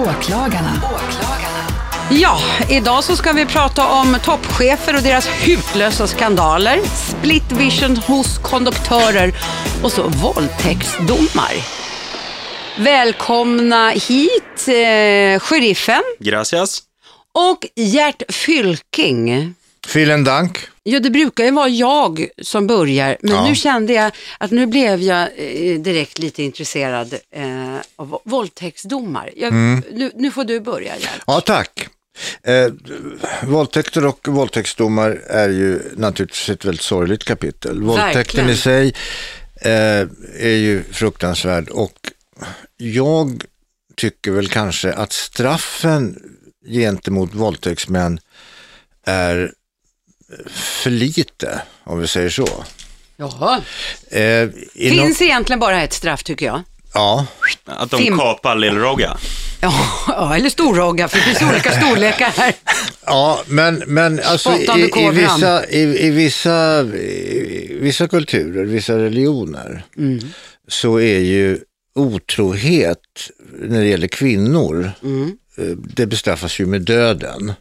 Åklagarna. Ja, idag så ska vi prata om toppchefer och deras hutlösa skandaler, split vision hos konduktörer och så våldtäktsdomar. Välkomna hit, eh, sheriffen Gracias. och Gert Fylking. Vielen Dank. Ja, det brukar ju vara jag som börjar, men Ja. nu kände jag att nu blev jag eh, direkt lite intresserad eh, av våldtäktsdomar. Jag, Mm. nu, nu får du börja, Gert. Ja, tack. Eh, våldtäkter och våldtäktsdomar är ju naturligtvis ett väldigt sorgligt kapitel. Våldtäkten Verkligen. i sig eh, är ju fruktansvärd och jag tycker väl kanske att straffen gentemot våldtäktsmän är för lite, om vi säger så. Jaha. Eh, inom- Finns egentligen bara ett straff tycker jag. Ja, Att de Tim. kapar Lill-Rogga. Ja, ja, eller storrogga, för det finns olika storlekar här. Ja, men, men alltså i, i, vissa, i, i, vissa, i vissa kulturer, vissa religioner, Mm. så är ju otrohet när det gäller kvinnor, Mm. eh, det bestraffas ju med döden.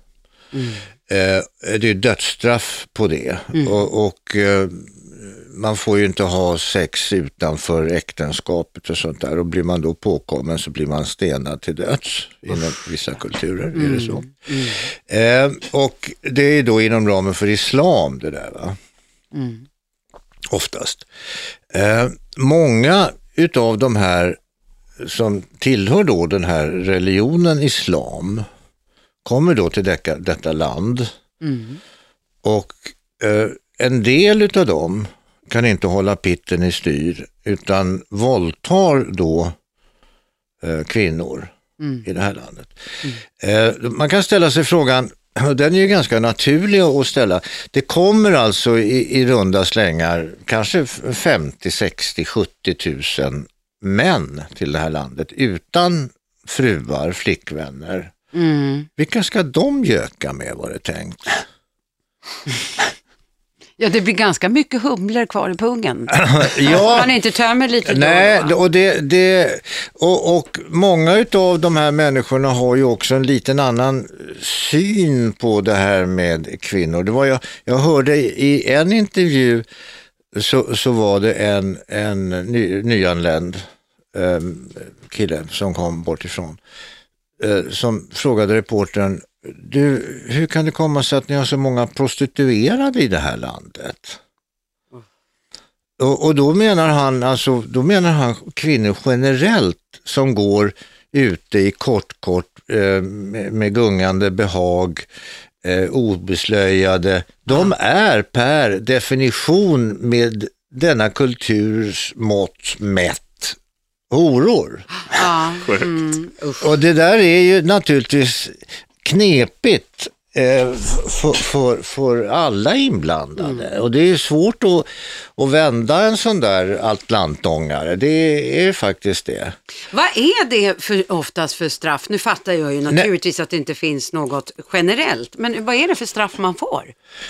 Eh, Det är dödsstraff på det Mm. och, och eh, man får ju inte ha sex utanför äktenskapet och sånt där och blir man då påkommen så blir man stenad till döds inom vissa kulturer. Är det så? Eh, och det är då inom ramen för islam det där va? Oftast. Eh, många utav de här som tillhör då den här religionen islam kommer då till detta, detta land och eh, en del utav dem kan inte hålla pitten i styr utan våldtar då eh, kvinnor i det här landet. Eh, man kan ställa sig frågan, och den är ju ganska naturlig att ställa. Det kommer alltså i, i runda slängar kanske 50, 60, 70 000 män till det här landet utan fruar, flickvänner. Mm. Vilka ska de göka med var det tänkt? Ja, det blir ganska mycket humlor kvar i pungen. Ja, Man inte tömmer lite Nej, och då. och, det, det, och, och många av de här människorna har ju också en liten annan syn på det här med kvinnor. Det var jag, jag hörde i en intervju så, så var det en, en ny, nyanländ eh, kille som kom bort ifrån eh, Eh, som frågade reportern, du, hur kan det komma sig att ni har så många prostituerade i det här landet? Och, och då menar han alltså, då menar han kvinnor generellt som går ute i kort, kort eh, med, med gungande behag, eh, obeslöjade. De är per definition med denna kulturs mått mätt horor. Ja, Sjukt. mm. Och det där är ju naturligtvis knepigt för, för, för alla inblandade. Och det är svårt att, att vända en sån där atlantångare. Det är faktiskt det. Vad är det för, oftast för straff? Nu fattar jag ju naturligtvis att det inte finns något generellt, men vad är det för straff man får?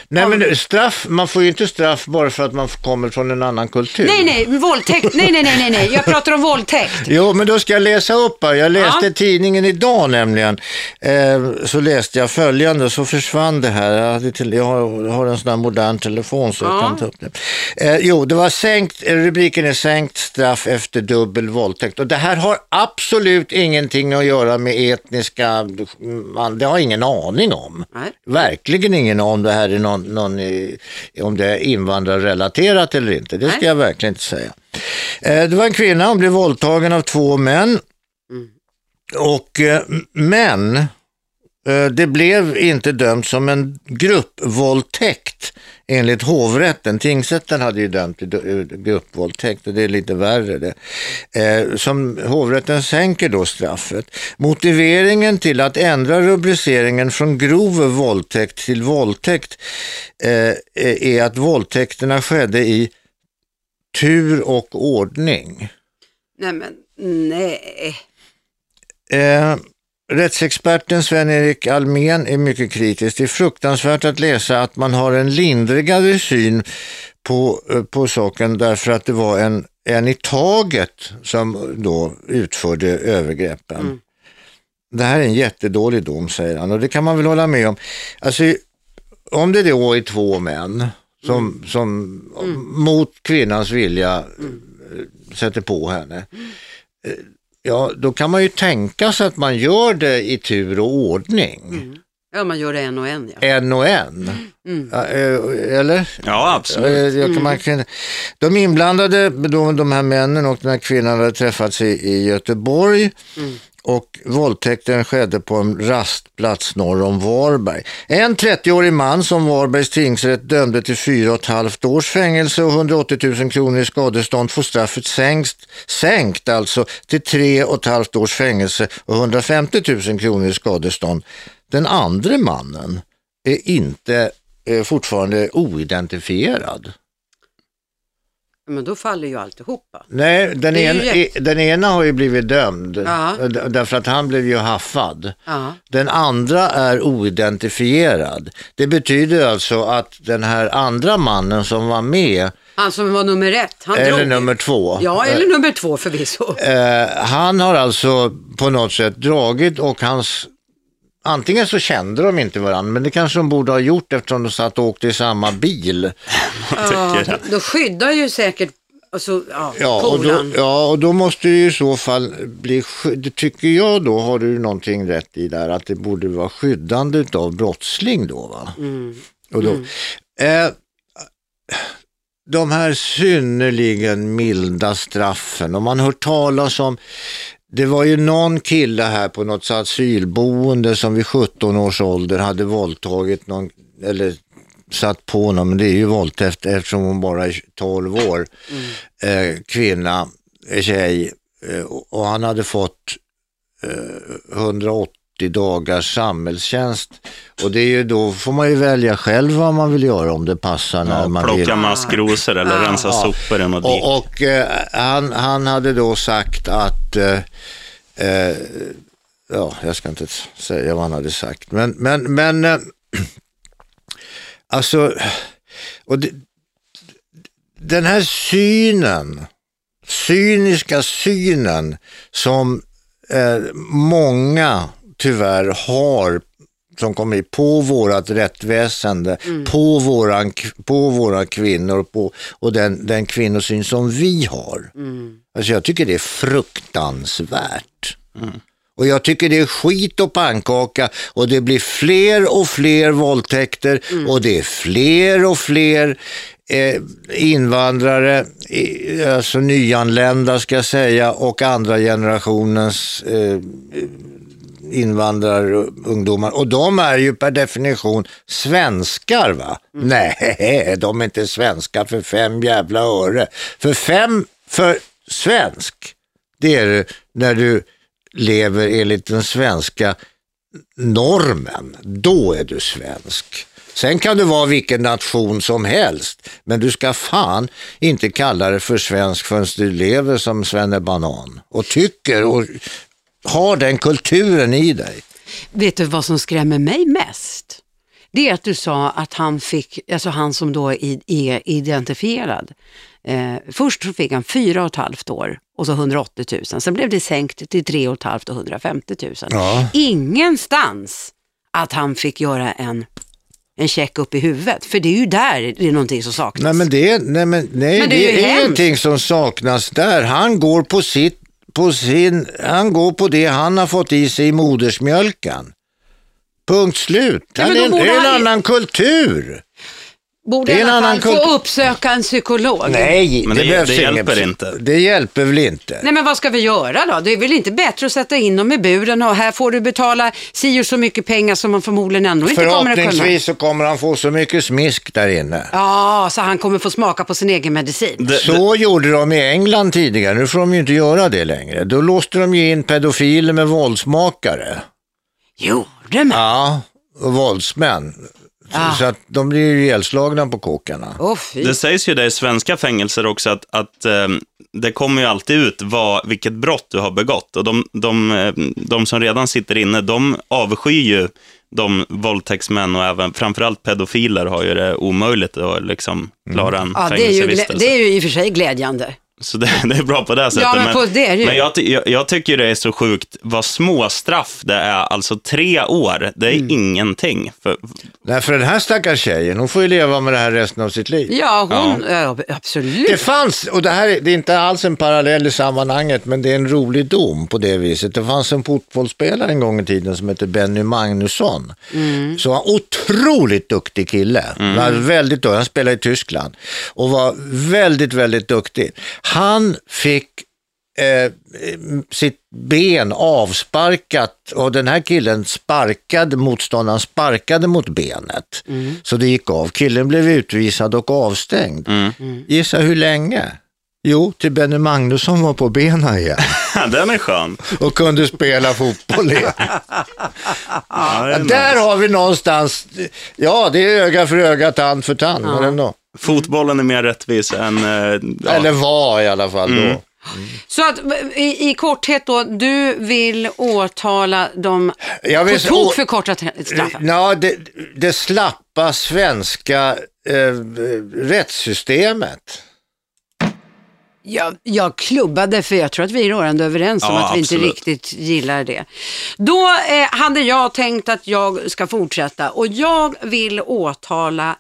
Nej men straff, man får ju inte straff bara för att man kommer från en annan kultur. Nej, nej, våldtäkt. Nej, nej, nej, nej, nej. Jag pratar om våldtäkt. Jo, men då ska jag läsa upp här. Jag läste Ja. tidningen idag nämligen. Eh, så läste jag följande, så försvann det här. Jag, hade till, jag, har, jag har en sån här modern telefon så jag Ja. kan ta upp det. Eh, jo, det var sänkt, eh, rubriken är sänkt straff efter dubbel våldtäkt. Och det här har absolut ingenting att göra med etniska, man, det har jag ingen aning om. Nej. Verkligen ingen om det här är någon, någon, om det är invandrarrelaterat eller inte. Det ska Nej. jag verkligen inte säga. Eh, Det var en kvinna, hon blev våldtagen av två män. Och, eh, men det blev inte dömt som en gruppvåldtäkt enligt hovrätten. Tingsrätten hade ju dömt till du- gruppvåldtäkt och det är lite värre det. Eh, Som hovrätten sänker då straffet. Motiveringen till att ändra rubriceringen från grov våldtäkt till våldtäkt eh, är att våldtäkterna skedde i tur och ordning. Nej, men nej. Eh, rättsexperten Sven-Erik Almen är mycket kritisk. Det är fruktansvärt att läsa att man har en lindrigare syn på, eh, på saken därför att det var en, en i taget som då utförde övergreppen. det här är en jättedålig dom, säger han. Och det kan man väl hålla med om. Alltså, om det då är två män som, som mot kvinnans vilja eh, sätter på henne. Ja, då kan man ju tänka sig att man gör det i tur och ordning. Ja, man gör det en och en ja. En och en. Ja, eh, Eller? Ja, absolut. Eh, man kan- De inblandade, de, de här männen och den här kvinnan hade träffats i, i Göteborg och våldtäkten skedde på en rastplats norr om Varberg. En 30-årig man som Varbergs tingsrätt dömde till fyra och ett halvt års fängelse och 180 000 kronor i skadestånd får straffet sänkt, sänkt alltså till tre och ett halvt års fängelse och 150 000 kronor i skadestånd. Den andra mannen är inte är fortfarande oidentifierad. Men då faller ju alltihopa. Nej, den, en, i- den ena har ju blivit dömd Ja. därför att han blev ju haffad. Ja. Den andra är oidentifierad. Det betyder alltså att den här andra mannen som var med, Han som var nummer ett, eller drog. nummer två, Ja, eller nummer två förvisso. eh, han har alltså på något sätt dragit och hans Antingen så kände de inte varandra, men det kanske de borde ha gjort eftersom de satt och åkte i samma bil. Ja, då skyddar ju säkert alltså, ja, Ja och, då, ja, och då måste det ju i så fall bli, det tycker jag då, har du någonting rätt i där, att det borde vara skyddande av brottsling då va? Och då eh, de här synnerligen milda straffen, om man hör talas om det var ju någon kille här på något asylboende som vid 17 års ålder hade våldtagit någon, eller satt på honom, men det är ju våldtäkt eftersom hon bara är 12 år, eh, kvinna, eh, tjej, eh, och och han hade fått eh, 180 dagars samhällstjänst och det är ju då får man ju välja själv vad man vill göra om det passar när man vill. Plocka maskrosor eller rensa sopor dik. Och, och eh, han, han hade då sagt att, eh, eh, ja, jag ska inte säga vad han hade sagt, men, men, men eh, alltså, och det, den här synen, cyniska synen som eh, många tyvärr har som kommer på vårat rättväsende, på, våran, på våra kvinnor på, och den, den kvinnosyn som vi har. Alltså jag tycker det är fruktansvärt. Och jag tycker det är skit och pannkaka och det blir fler och fler våldtäkter och det är fler och fler eh, invandrare, alltså nyanlända ska jag säga, och andra generationens eh, invandrarungdomar. Och de är ju per definition svenskar va? Nej, de är inte svenskar för fem jävla öre. För fem, för svensk, det är du när du lever enligt den svenska normen. Då är du svensk. Sen kan du vara vilken nation som helst, men du ska fan inte kalla det för svensk förrän du lever som Banan och tycker och har den kulturen i dig. Vet du vad som skrämmer mig mest? Det är att du sa att han fick, alltså han som då är, identifierad. Eh, först så fick han fyra och ett halvt år och så 180 000. Sen blev det sänkt till tre och ett halvt och 150 000. Ja. Ingenstans att han fick göra en, en check upp i huvudet. För det är ju där det är någonting som saknas. Nej men det, nej, men, nej, Men det det är ju är, ingenting som saknas där. Han går på sitt, på sin, han går på det han har fått i sig i modersmjölken. Punkt slut. Han det är en han- annan kultur. Borde det är i alla fall få uppsöka en psykolog. Nej, Men det- behövs det ingen hjälper psy- inte. Det hjälper väl inte. Nej men vad ska vi göra då? Det är väl inte bättre att sätta in dem i buren och här får du betala si och så mycket pengar som man förmodligen ändå inte kommer att kunna. Förhoppningsvis så kommer han få så mycket smisk där inne. Ja, så han kommer få smaka på sin egen medicin. Det- Så gjorde de i England tidigare, nu får de ju inte göra det längre. Då låste de ju in pedofiler med våldsmakare. Gjorde man? Ja, och våldsmän. Så, Ah. så att de blir ju ihjälslagna på kåkarna. Fy. Det sägs ju det i svenska fängelser också att, att eh, det kommer ju alltid ut vad, vilket brott du har begått. Och de, de, eh, de som redan sitter inne, de avskyr ju de våldtäktsmän och även framförallt pedofiler har ju det omöjligt att liksom klara en Ja, det är, ju, fängelsevistelse. det är ju i och för sig glädjande. Så det, det är bra på det sättet. men på det är det men jag, jag, jag tycker det är så sjukt vad små straff det är. Alltså tre år, det är Mm. ingenting. För, Nej, för den här stackars tjejen, hon får ju leva med det här resten av sitt liv. Ja, hon, ja. absolut. Det fanns, och det här är, det är inte alls en parallell i sammanhanget, men det är en rolig dom på det viset. Det fanns en fotbollsspelare en gång i tiden som hette Benny Magnusson. Så han otroligt duktig kille. Han, var väldigt, duktig. han spelade i Tyskland och var väldigt, väldigt duktig. Han fick eh, sitt ben avsparkat och den här killen sparkade, motståndaren sparkade mot benet. Så det gick av. Killen blev utvisad och avstängd. Gissa hur länge? Jo, till Benny Magnusson var på benen igen den är skön. och kunde spela fotboll igen. Ja, Där nice. har vi någonstans, ja det är öga för öga, tand för tand, men ändå. Fotbollen är mer rättvis än... eh, Ja. Eller var i alla fall då. Så att i, i korthet då, du vill åtala Jag vill på tok förkortat straff. Ja, det, det slappa svenska eh, rättssystemet. Jag, jag klubbade för jag tror att vi är rörande överens om Ja, att vi inte absolut. riktigt gillar det. Då eh, hade jag tänkt att jag ska fortsätta och jag vill åtala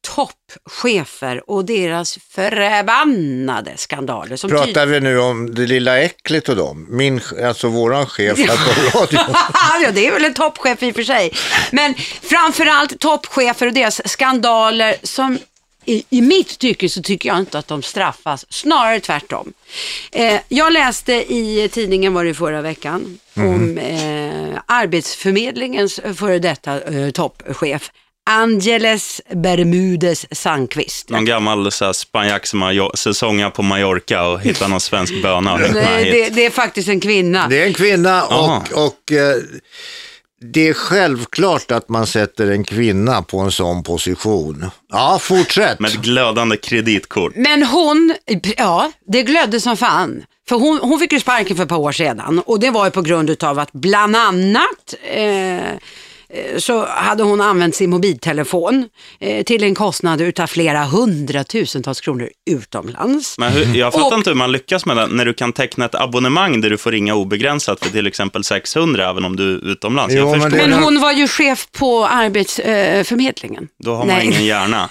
toppchefer och deras förbannade skandaler. Som Pratar vi nu om det lilla äcklet och dem? Min, alltså våran chef här på radion. ja, det är väl en toppchef i och för sig. Men framförallt toppchefer och deras skandaler som i, i mitt tycke så tycker jag inte att de straffas, snarare tvärtom. Eh, jag läste i tidningen, var det förra veckan, om eh, Arbetsförmedlingens före detta eh, toppchef Angeles Bermudes Sandqvist. Någon gammal spanjack som har säsongat på Mallorca och hittat någon svensk böna. och Nej, det, det är faktiskt en kvinna. Det är en kvinna Aha. och, och eh, det är självklart att man sätter en kvinna på en sån position. Ja, fortsätt. Med ett glödande kreditkort. Men hon, ja, det glödde som fan. För hon, hon fick ju sparken för ett par år sedan och det var ju på grund av att bland annat eh, så hade hon använt sin mobiltelefon eh, till en kostnad utav flera hundratusentals kronor utomlands. Men hur, jag fattar Och- inte hur man lyckas med det när du kan teckna ett abonnemang där du får ringa obegränsat för till exempel 600 även om du är utomlands. Jo, jag men Men hon var ju chef på Arbetsförmedlingen. då har man Nej. ingen hjärna.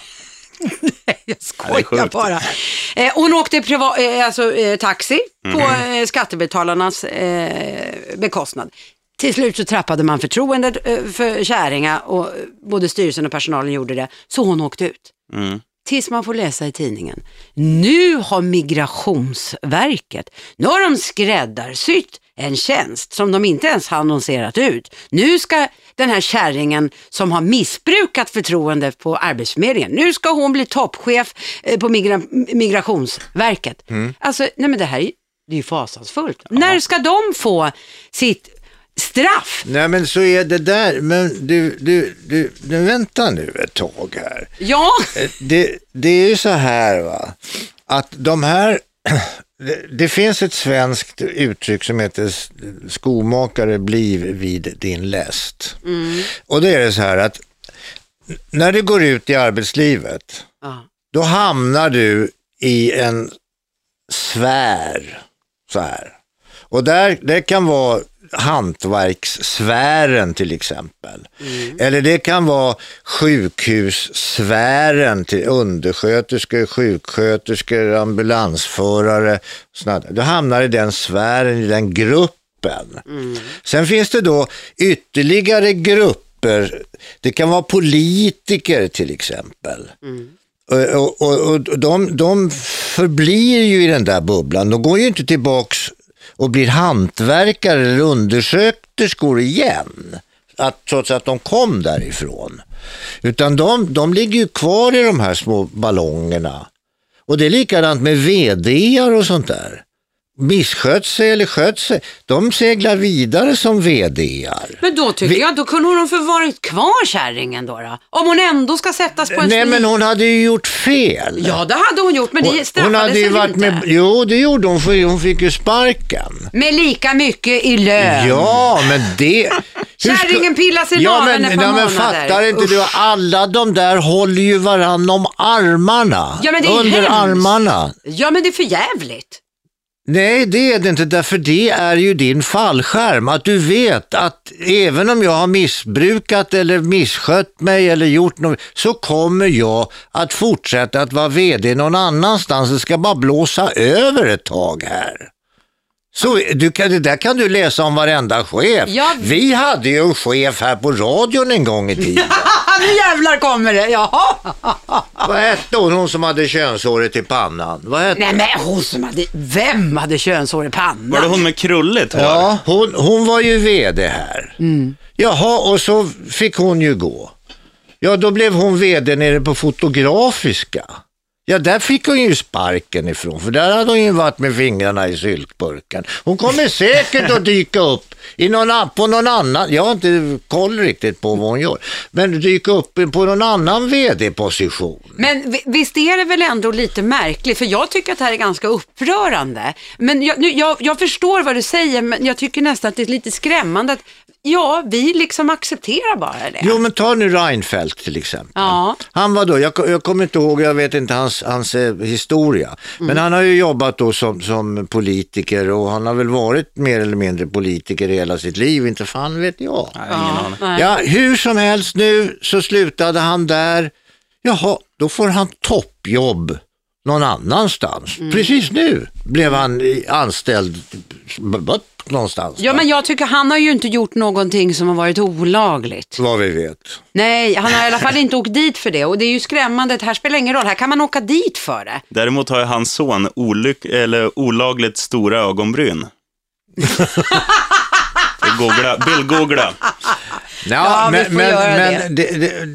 jag Ja, det är skojar bara. Eh, hon åkte priva, eh, alltså, eh, taxi på Mhm. eh, skattebetalarnas eh, bekostnad. Till slut så trappade man förtroendet eh, för Käringa och eh, både styrelsen och personalen gjorde det, så hon åkte ut. Mm. Tills man får läsa i tidningen. Nu har Migrationsverket, nu har de skräddarsytt en tjänst som de inte ens har annonserat ut. Nu ska den här kärringen som har missbrukat förtroende på Arbetsförmedlingen, nu ska hon bli toppchef eh, på migra Migrationsverket. Alltså, nej men det här är, ju fasansfullt. När ska de få sitt straff? Nej men så är det där, men du, du, du, du vänta nu ett tag här. Ja, Eh, Det, det är ju så här va, att de här, det, det finns ett svenskt uttryck som heter skomakare bliv vid din läst. Och det är det så här att när du går ut i arbetslivet, ja. då hamnar du i en sfär så här. Och där, det kan vara hantverkssfären till exempel. Eller det kan vara sjukhussfären till undersköterskor, sjuksköterskor, ambulansförare. Du hamnar i den sfären, i den gruppen. Sen finns det då ytterligare grupper. Det kan vara politiker till exempel. Och, och, och, och de, de förblir ju i den där bubblan. De går ju inte tillbaks och blir hantverkare eller undersköterskor igen. Att, trots att de kom därifrån. Utan de, de ligger ju kvar i de här små ballongerna. Och det är likadant med VD och sånt där. Misskött sig eller skött sig, de seglar vidare som vdar. Men då tycker jag, då kunde hon få varit kvar kärringen då, då. Om hon ändå ska sättas på en Nej men hon hade ju gjort fel. Ja, det hade hon gjort, men det Hon, straffades hon hade ju varit inte? med, jo det gjorde hon för hon fick ju sparken. Med lika mycket i lön. Ja, men det, Kärringen pillar sig ja, men, ett par ja, men månader. fattar inte Usch. du? Alla de där håller ju varann om armarna. Ja, men det är under hemskt. armarna. Ja, men det är för jävligt. Nej, det är det inte, därför det är ju din fallskärm. Att du vet att även om jag har missbrukat eller misskött mig eller gjort något, så kommer jag att fortsätta att vara vd någon annanstans. Det ska bara blåsa över ett tag här. Så du kan, det där kan du läsa om varenda chef. Ja. Vi hade ju en chef här på radion en gång i tiden. nu jävlar kommer det. Jaha. Vad hette hon, hon som hade könshåret i pannan? Vad hette Nej, men hon som hade, vem hade könshår i pannan? Var det hon med krulligt hår? Ja, hon, hon var ju vd här. Jaha, och så fick hon ju gå. Ja, då blev hon vd nere på Fotografiska. Ja, där fick hon ju sparken ifrån, för där hade hon ju varit med fingrarna i syltburken. Hon kommer säkert att dyka upp i någon, på någon annan, jag har inte koll riktigt på vad hon gör, men dyka upp på någon annan vd-position. Men visst är det väl ändå lite märkligt, för jag tycker att det här är ganska upprörande. Men jag, nu, jag, jag förstår vad du säger, men jag tycker nästan att det är lite skrämmande att ja, vi liksom accepterar bara det. Jo, men ta nu Reinfeldt till exempel. Ja. Han var då, jag, jag kommer inte ihåg, jag vet inte hans, hans eh, historia, men han har ju jobbat då som, som politiker och han har väl varit mer eller mindre politiker hela sitt liv, inte fan vet jag. Nej, ingen aning. Nej. Ja, hur som helst nu så slutade han där. Jaha, då får han toppjobb någon annanstans. Precis nu blev han anställd någonstans. Ja, men jag tycker han har ju inte gjort någonting som har varit olagligt. Vad vi vet. Nej, han har i alla fall inte åkt dit för det och det är ju skrämmande. Det här spelar ingen roll, här kan man åka dit för det. Däremot har ju hans son olyck eller olagligt stora ögonbryn. Googla, bildgoogla. Ja, vi får men, göra men det. Det,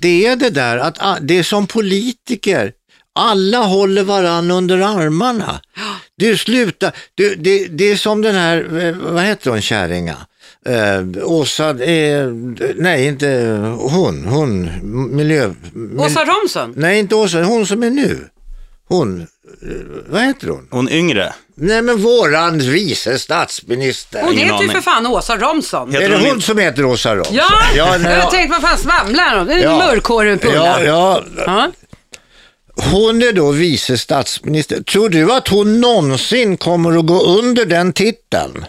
det är det där att ah, det är som politiker. Alla håller varann under armarna. Du slutar, du, det, det är som den här, eh, vad heter hon, kärringa? Eh, Åsa, eh, nej inte hon, hon, miljö... mil- Åsa Romson? Nej inte Åsa, hon som är nu. Hon, eh, vad heter hon? Hon yngre. Nej men våran vice statsminister. Hon heter ju för fan Åsa Romson. Heter Är det hon hon som heter Åsa Romson? Ja, nej, jag ja. tänkte vad fan svamlar hon? Det är en Ja. mörkhårig pulla. Ja, ja, Ja hon är då vice statsminister. Tror du att hon någonsin kommer att gå under den titeln?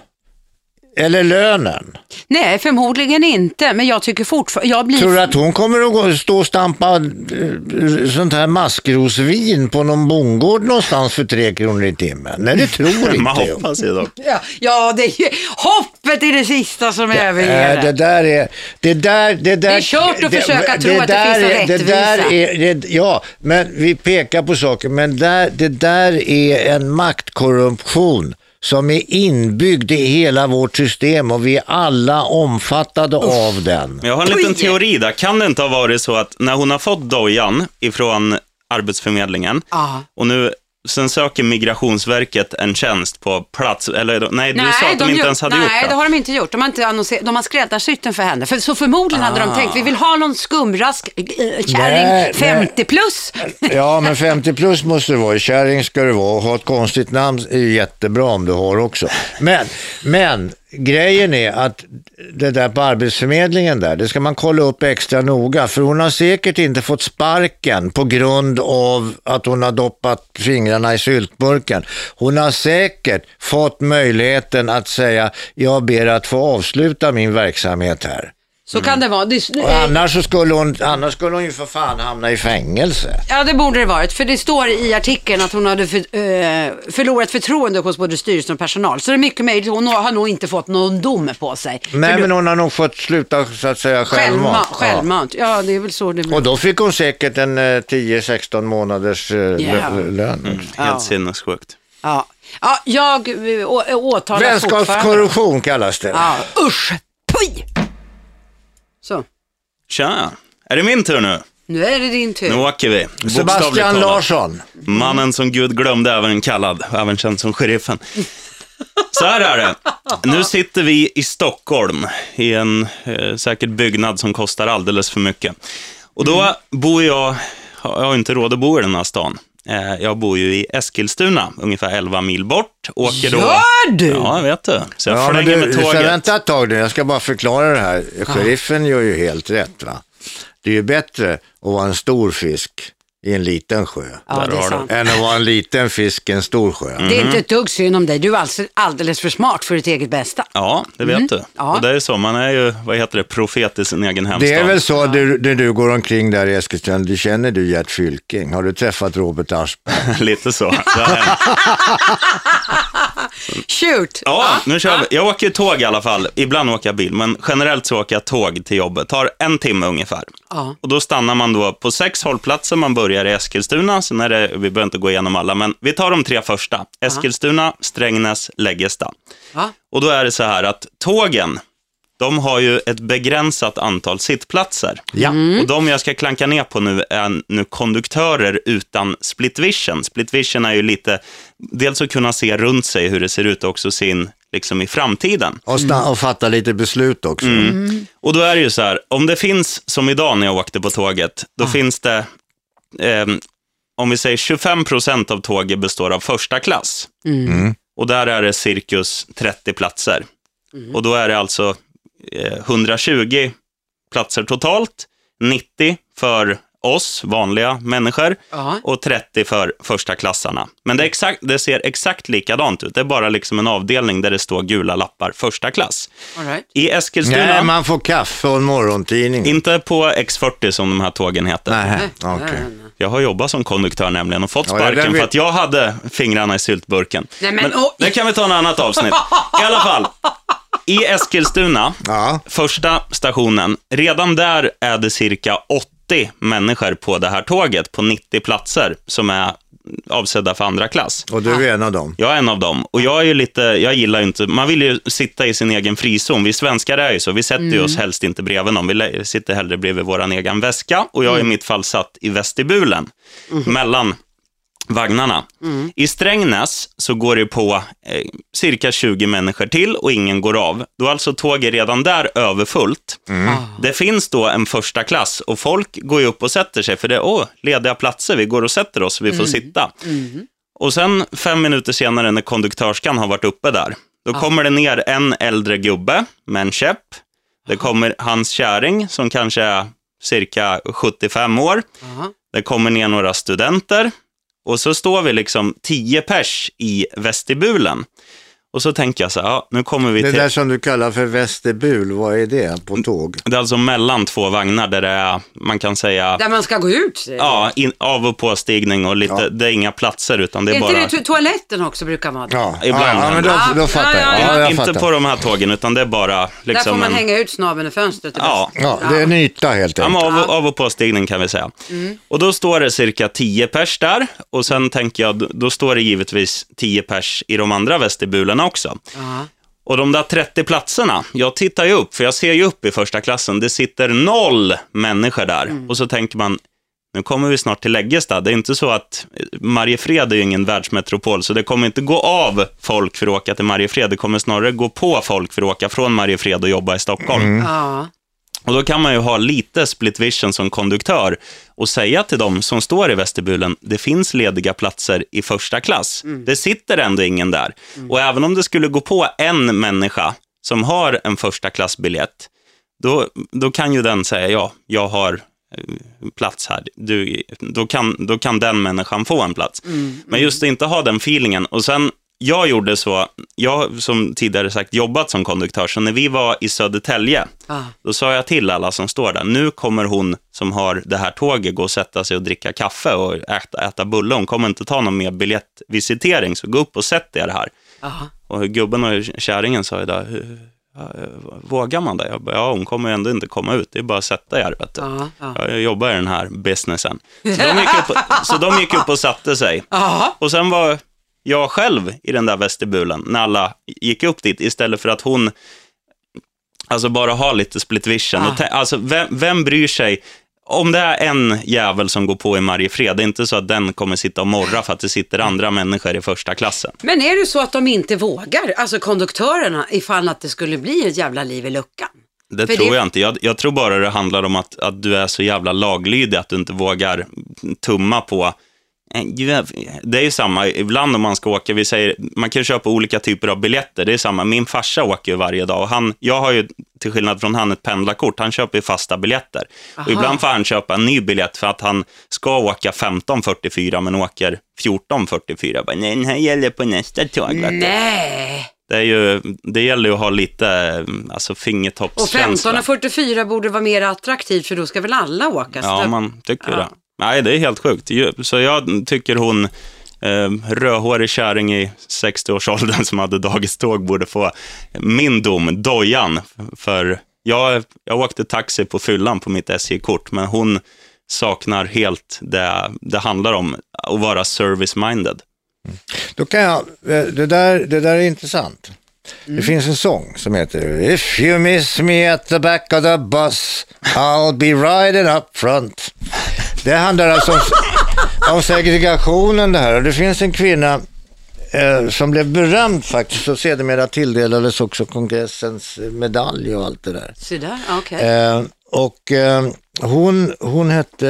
Eller lönen? Nej, förmodligen inte, men jag tycker fortfarande, jag blir... Tror du att hon kommer att gå, stå och stampa eh, sånt här maskrosvin på någon bondgård någonstans för tre kronor i timmen? Nej, det tror inte jag. hoppas ju dock. Ja, ja, det är ju hoppet är det sista som överger Äh, det där är, det där, det där. Det är kört att försöka tro att det där finns en är- det där rättvisa. är, det, Ja, men vi pekar på saker, men där, det där är en maktkorruption som är inbyggd i hela vårt system och vi är alla omfattade av den. Jag har en liten teori där. Kan det inte ha varit så att när hon har fått dojan ifrån Arbetsförmedlingen Ja. och nu sen söker Migrationsverket en tjänst på plats, eller nej, du sa att de, inte gör- ens hade nej, gjort det. det har de inte gjort. De har, inte annonser- de har skräddarsytt den för henne. För, så förmodligen hade de tänkt, vi vill ha någon skumrask äh, kärring, Nej, 50 plus. Ja, men 50 plus måste det vara. Kärring ska det vara. Och ha ett konstigt namn är jättebra om du har också. Men, men grejen är att det där på Arbetsförmedlingen där, det ska man kolla upp extra noga. För hon har säkert inte fått sparken på grund av att hon har doppat fingrarna i syltburken. Hon har säkert fått möjligheten att säga, jag ber att få avsluta min verksamhet här. Så kan det vara. Det, Och annars, så skulle hon, annars skulle hon ju för fan hamna i fängelse. Ja, det borde det varit. För det står i artikeln att hon hade för, eh, förlorat förtroende hos både styrelsen och personal. Så det är mycket möjligt. Hon har nog inte fått någon dom på sig. Nej, För men hon har nog fått sluta så att säga Självmant. självmant. Självmant. Ja. det är väl så det blir. Och då fick hon säkert en eh, 10-16 månaders eh, lö- lön. Helt Ja. sinnessjukt. Ja, ja jag eh, å- åtalar fortfarande. Vänskapskorruption kallas det. Ja, usch! Puj! Så, Tja, är det min tur nu? nu är det din tur. Nu åker vi. Bokstavligt Sebastian talat. Larsson. Mannen som Gud glömde, även kallad, även känd som sheriffen. Så här är det. Nu sitter vi i Stockholm, i en eh, säkert byggnad som kostar alldeles för mycket. Och då bor jag, jag har inte råd att bo i den här stan. Eh, jag bor ju i Eskilstuna, ungefär 11 mil bort. Åker då... Gör du? Ja, jag vet du. Så jag Ja, flänger du, med så tåget. vänta ett tag nu, jag ska bara förklara det här. Sheriffen gör ju helt rätt. Va? Det är ju bättre att vara en stor fisk i en liten sjö Ja, det är du. sant. än att vara en liten fisk i en stor sjö. Mm. Det är inte ett dugg synd om dig. Du är alltså alldeles för smart för ditt eget bästa. Ja, det vet du. Mm. Ja. Och det är så, man är ju, vad heter det, profet i sin egen hemstad. Det är väl så du, när du går omkring där i Eskilstuna, du känner du Gert Fylking? Har du träffat Robert Aschberg? Lite så. Shoot! Ja, nu kör vi. Jag åker tåg i alla fall. Ibland åker jag bil, men generellt så åker jag tåg till jobbet. tar en timme ungefär. Ja. Och då stannar man då på sex hållplatser. Man börjar i Eskilstuna, sen är det, vi behöver inte gå igenom alla, men vi tar de tre första. Eskilstuna, Strängnäs, Läggesta. Och då är det så här att tågen, de har ju ett begränsat antal sittplatser. Ja. Och de jag ska klanka ner på nu är nu konduktörer utan split vision. Split vision är ju lite, dels att kunna se runt sig hur det ser ut och också se in liksom i framtiden. Och, sta- och fatta lite beslut också. Mm. Och då är det ju så här, om det finns, som idag när jag åkte på tåget, då finns det, ehm, om vi säger 25 procent av tåget består av första klass. Och där är det cirkus 30 platser. Och då är det alltså eh, 120 platser totalt, 90 för oss vanliga människor Ja. och 30 för första klassarna. Men det, exakt, det ser exakt likadant ut. Det är bara liksom en avdelning där det står gula lappar första klass. All right. I Eskilstuna, Nej, man får kaffe och en morgontidning. inte på X40 som de här tågen heter. Nej, nej. Jag har jobbat som konduktör nämligen och fått Ja, ja, sparken den för att jag hade fingrarna i syltburken. Nej, men, oh. det kan vi ta en annat avsnitt. I alla fall, i Eskilstuna, Ja. första stationen, redan där är det cirka 80 människor på det här tåget, på 90 platser, som är avsedda för andra klass. Och du är en av dem. Jag är en av dem. Och jag är ju lite, jag gillar ju inte, man vill ju sitta i sin egen frizon. Vi svenskar är ju så, vi sätter ju oss helst inte bredvid någon. Vi sitter hellre bredvid vår egen väska. Och jag är i mitt fall satt i vestibulen, mellan vagnarna. I Strängnäs så går det på eh, cirka 20 människor till och ingen går av. Då är alltså tåget redan där överfullt. Ah. Det finns då en första klass och folk går ju upp och sätter sig för det är åh, lediga platser, vi går och sätter oss vi får sitta. Och sen fem minuter senare när konduktörskan har varit uppe där, då kommer det ner en äldre gubbe med en käpp. Det kommer hans kärring som kanske är cirka 75 år. Det kommer ner några studenter och så står vi liksom tio pers i vestibulen. Och så tänker jag så här, ja, nu kommer vi Det till... där som du kallar för vestibul, vad är det på tåg? Det är alltså mellan två vagnar där det är, man kan säga, Där man ska gå ut. ja, in, av och påstigning och lite, Ja. det är inga platser utan det är är inte bara... det to- toaletten också brukar vara? Ja, Ibland ja, ja men då, då det. fattar Ja, ja, jag. ja. Ja, jag inte fattar. på de här tågen utan det är bara Där liksom får man en... hänga ut snabeln i fönstret. Ja, Ja, det är en yta helt Ja, enkelt. av, och- av och påstigning kan vi säga. Och då står det cirka 10 pers där och sen tänker jag, då- står det givetvis 10 pers i de andra vestibulerna också. Ja. Och de där 30 platserna, jag tittar ju upp, för jag ser ju upp i första klassen, det sitter noll människor där. Och så tänker man, nu kommer vi snart till Läggesta. Det är inte så att Mariefred är ju ingen världsmetropol, så det kommer inte gå av folk för att åka till Mariefred. Det kommer snarare gå på folk för att åka från Mariefred och jobba i Stockholm. Ja. Och då kan man ju ha lite split vision som konduktör och säga till dem som står i vestibulen, det finns lediga platser i första klass. Det sitter ändå ingen där. Och även om det skulle gå på en människa som har en första klassbiljett, då, då kan ju den säga, ja, jag har eh, plats här. Du, då, kan, då kan den människan få en plats. Men just att inte ha den feelingen. Och sen, jag gjorde så, jag som tidigare sagt jobbat som konduktör, så när vi var i Södertälje, Ja. då sa jag till alla som står där, nu kommer hon som har det här tåget gå och sätta sig och dricka kaffe och äta, äta bulle. Hon kommer inte ta någon mer biljettvisitering, så gå upp och sätt er här. Ja. Och gubben och kärringen sa ju där, "Hur- ja, vågar man det? Jag bara, ja, hon kommer ändå inte komma ut, det är bara att sätta er, vet du. Ja. Ja. Jag jobbar i den här businessen. Så de gick upp, så de gick upp och satte sig. Ja. Och sen var jag själv i den där vestibulen när alla gick upp dit istället för att hon alltså bara har lite split vision. Ah. Alltså, vem, vem bryr sig? Om det är en jävel som går på i Mariefred, det är inte så att den kommer sitta och morra för att det sitter andra människor i första klassen. Men är det så att de inte vågar, alltså konduktörerna, ifall att det skulle bli ett jävla liv i luckan? Det För tror det- jag inte. Jag, jag tror bara det handlar om att, att du är så jävla laglydig att du inte vågar tumma på Det är ju samma, ibland om man ska åka, vi säger, man kan köpa olika typer av biljetter, det är samma. Min farsa åker ju varje dag och han, jag har ju till skillnad från han ett pendlarkort, han köper ju fasta biljetter. Och ibland får han köpa en ny biljett för att han ska åka 15.44 men åker 14.44. Jag Bara, Nej, den här gäller på nästa tåg. vet du." Nej! Det, är ju, det gäller ju att ha lite alltså, Och fingertoppskänsla. 15.44 borde vara mer attraktivt för då ska väl alla åka? Så Ja, man tycker Ja. det. Nej, det är helt sjukt. Ju- Så jag tycker hon, eh, rödhårig kärring i 60-årsåldern som hade dagiståg borde få min dom, dojan. För jag, jag åkte taxi på fyllan på mitt SJ-kort, men hon saknar helt det det handlar om, att vara service-minded. Då kan jag, eh, det där, det där är intressant. Det finns en sång som heter If you miss me at the back of the bus I'll be riding up front. Det handlar alltså om, om segregationen det här. Och det finns en kvinna eh, som blev berömd faktiskt och sedermera tilldelades också kongressens medalj och allt det där. Så där, okej. Eh, och eh, hon, hon hette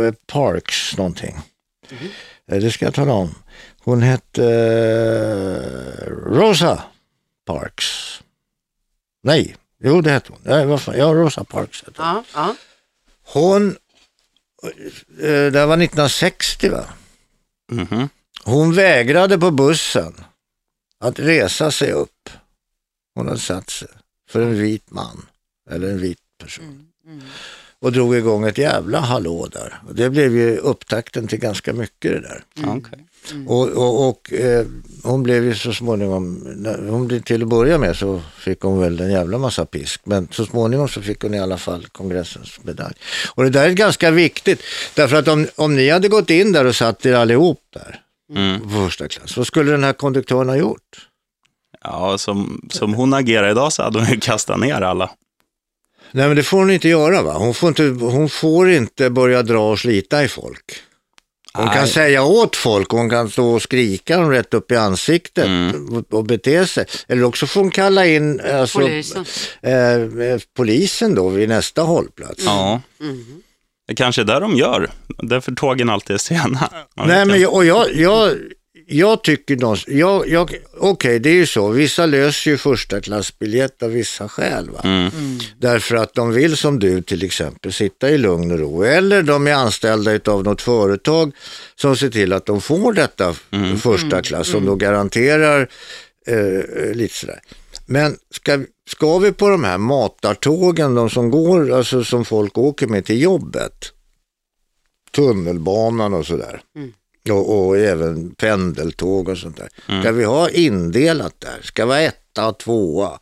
eh, Parks någonting. Eh, det ska jag tala om. Hon hette eh, Rosa Parks. Nej, jo det hette hon. Vad fan? Ja, Rosa Parks hette hon. Ja, ja. Hon, eh, det var 1960 va? Mhm. Hon vägrade på bussen att resa sig upp. Hon hade satt sig för en vit man eller en vit person. Och drog igång ett jävla hallå där. Och det blev ju upptakten till ganska mycket det där. Okej. Och, och, och eh, hon blev ju så småningom, hon blev till att börja med så fick hon väl en jävla massa pisk. Men så småningom så fick hon i alla fall kongressens medalj. Och det där är ganska viktigt. Därför att om, om ni hade gått in där och satt er allihop där Mm. på första klass, vad skulle den här konduktören ha gjort? Ja, som, som hon agerar idag så hade hon ju kastat ner alla. Nej men det får hon inte göra va? Hon får inte, hon får inte börja dra och slita i folk. Hon kan säga åt folk, hon kan stå och skrika dem rätt upp i ansiktet Mm. och, och bete sig. Eller också får hon kalla in alltså, Polisen. Eh, eh, polisen då vid nästa hållplats. Ja. Mhm. Det kanske är där de gör. Därför tågen alltid är sena. Nej men och jag, jag, jag tycker någonstans, jag, jag, okej det är ju så, vissa löser ju första klassbiljett av vissa skäl. Va? Mm. Därför att de vill som du till exempel sitta i lugn och ro. Eller de är anställda av något företag som ser till att de får detta första klass som då garanterar eh, lite sådär. Men ska, ska vi på de här matartågen, de som går, alltså som folk åker med till jobbet, tunnelbanan och sådär. Och, och även pendeltåg och sånt där. Ska vi ha indelat där? Ska vara etta och tvåa?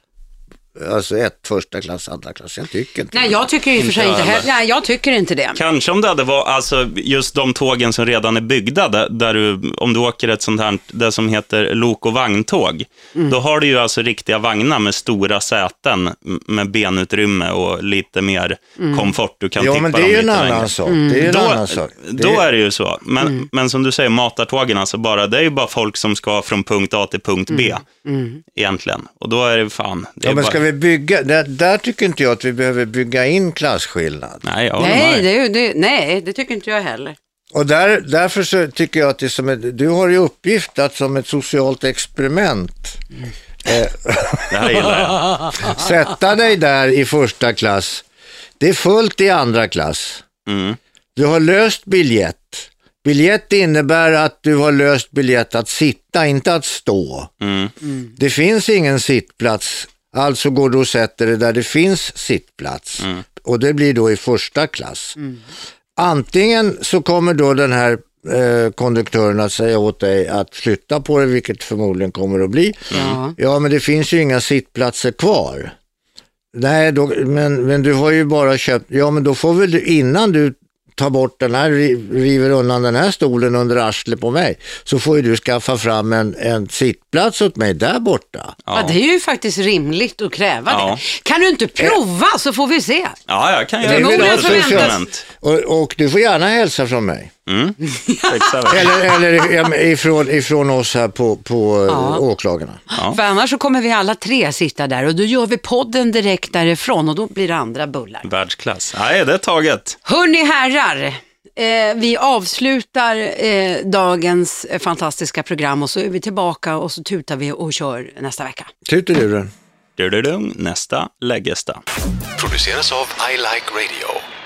Alltså ett första klass, andra klass. Jag tycker inte Nej, jag tycker i och för sig Inte heller. Nej, jag tycker inte det. Kanske om det hade varit, alltså just de tågen som redan är byggda, där, där du, om du åker ett sånt här, det som heter lok och vagntåg, Mm. då har du ju alltså riktiga vagnar med stora säten, med benutrymme och lite mer Mm. komfort. Du kan Ja, tippa men det är ju en annan sak. Det är en Då, annan sak. Det då är- det ju så. Men, Mm. men som du säger, matartågen, alltså bara, det är ju bara folk som ska från punkt A till punkt B, Mm. egentligen. Och då är det fan... Det är Ja, men bara, vi bygga, där, där tycker inte jag att vi behöver bygga in klasskillnad. Nej, jag Nej det, det, nej, det tycker inte jag heller. Och där, därför så tycker jag att det är som ett, du har ju uppgift att som ett socialt experiment eh, gillar jag. sätta dig där i första klass. Det är fullt i andra klass. Mm. Du har löst biljett. Biljett innebär att du har löst biljett att sitta, inte att stå. Mm. Det finns ingen sittplats, alltså går du och sätter dig där det finns sittplats. Och det blir då i första klass. Antingen så kommer då den här eh, konduktören att säga åt dig att flytta på dig, vilket förmodligen kommer att bli. Ja. Ja, men det finns ju inga sittplatser kvar. Nej, då, men, men du har ju bara köpt, ja men då får väl du, innan du tar bort den här, ri- river undan den här stolen under arslet på mig, så får ju du skaffa fram en, en sittplats åt mig där borta. Ja. det är ju faktiskt rimligt att kräva Ja. det. Kan du inte prova så får vi se. Ja, jag kan göra Det det. förväntat. experiment. Och, och du får gärna hälsa från mig. Mm. Eller, eller ifrån, ifrån oss här på, på Ja. ja. åklagarna. Ja. För annars så kommer vi alla tre sitta där och då gör vi podden direkt därifrån och då blir det andra bullar. Världsklass. Nej, det är taget. Hörni herrar, eh, vi avslutar eh, dagens eh, fantastiska program och så är vi tillbaka och så tutar vi och kör nästa vecka. Du-du-du, Nästa läggesta. Produceras av I Like Radio.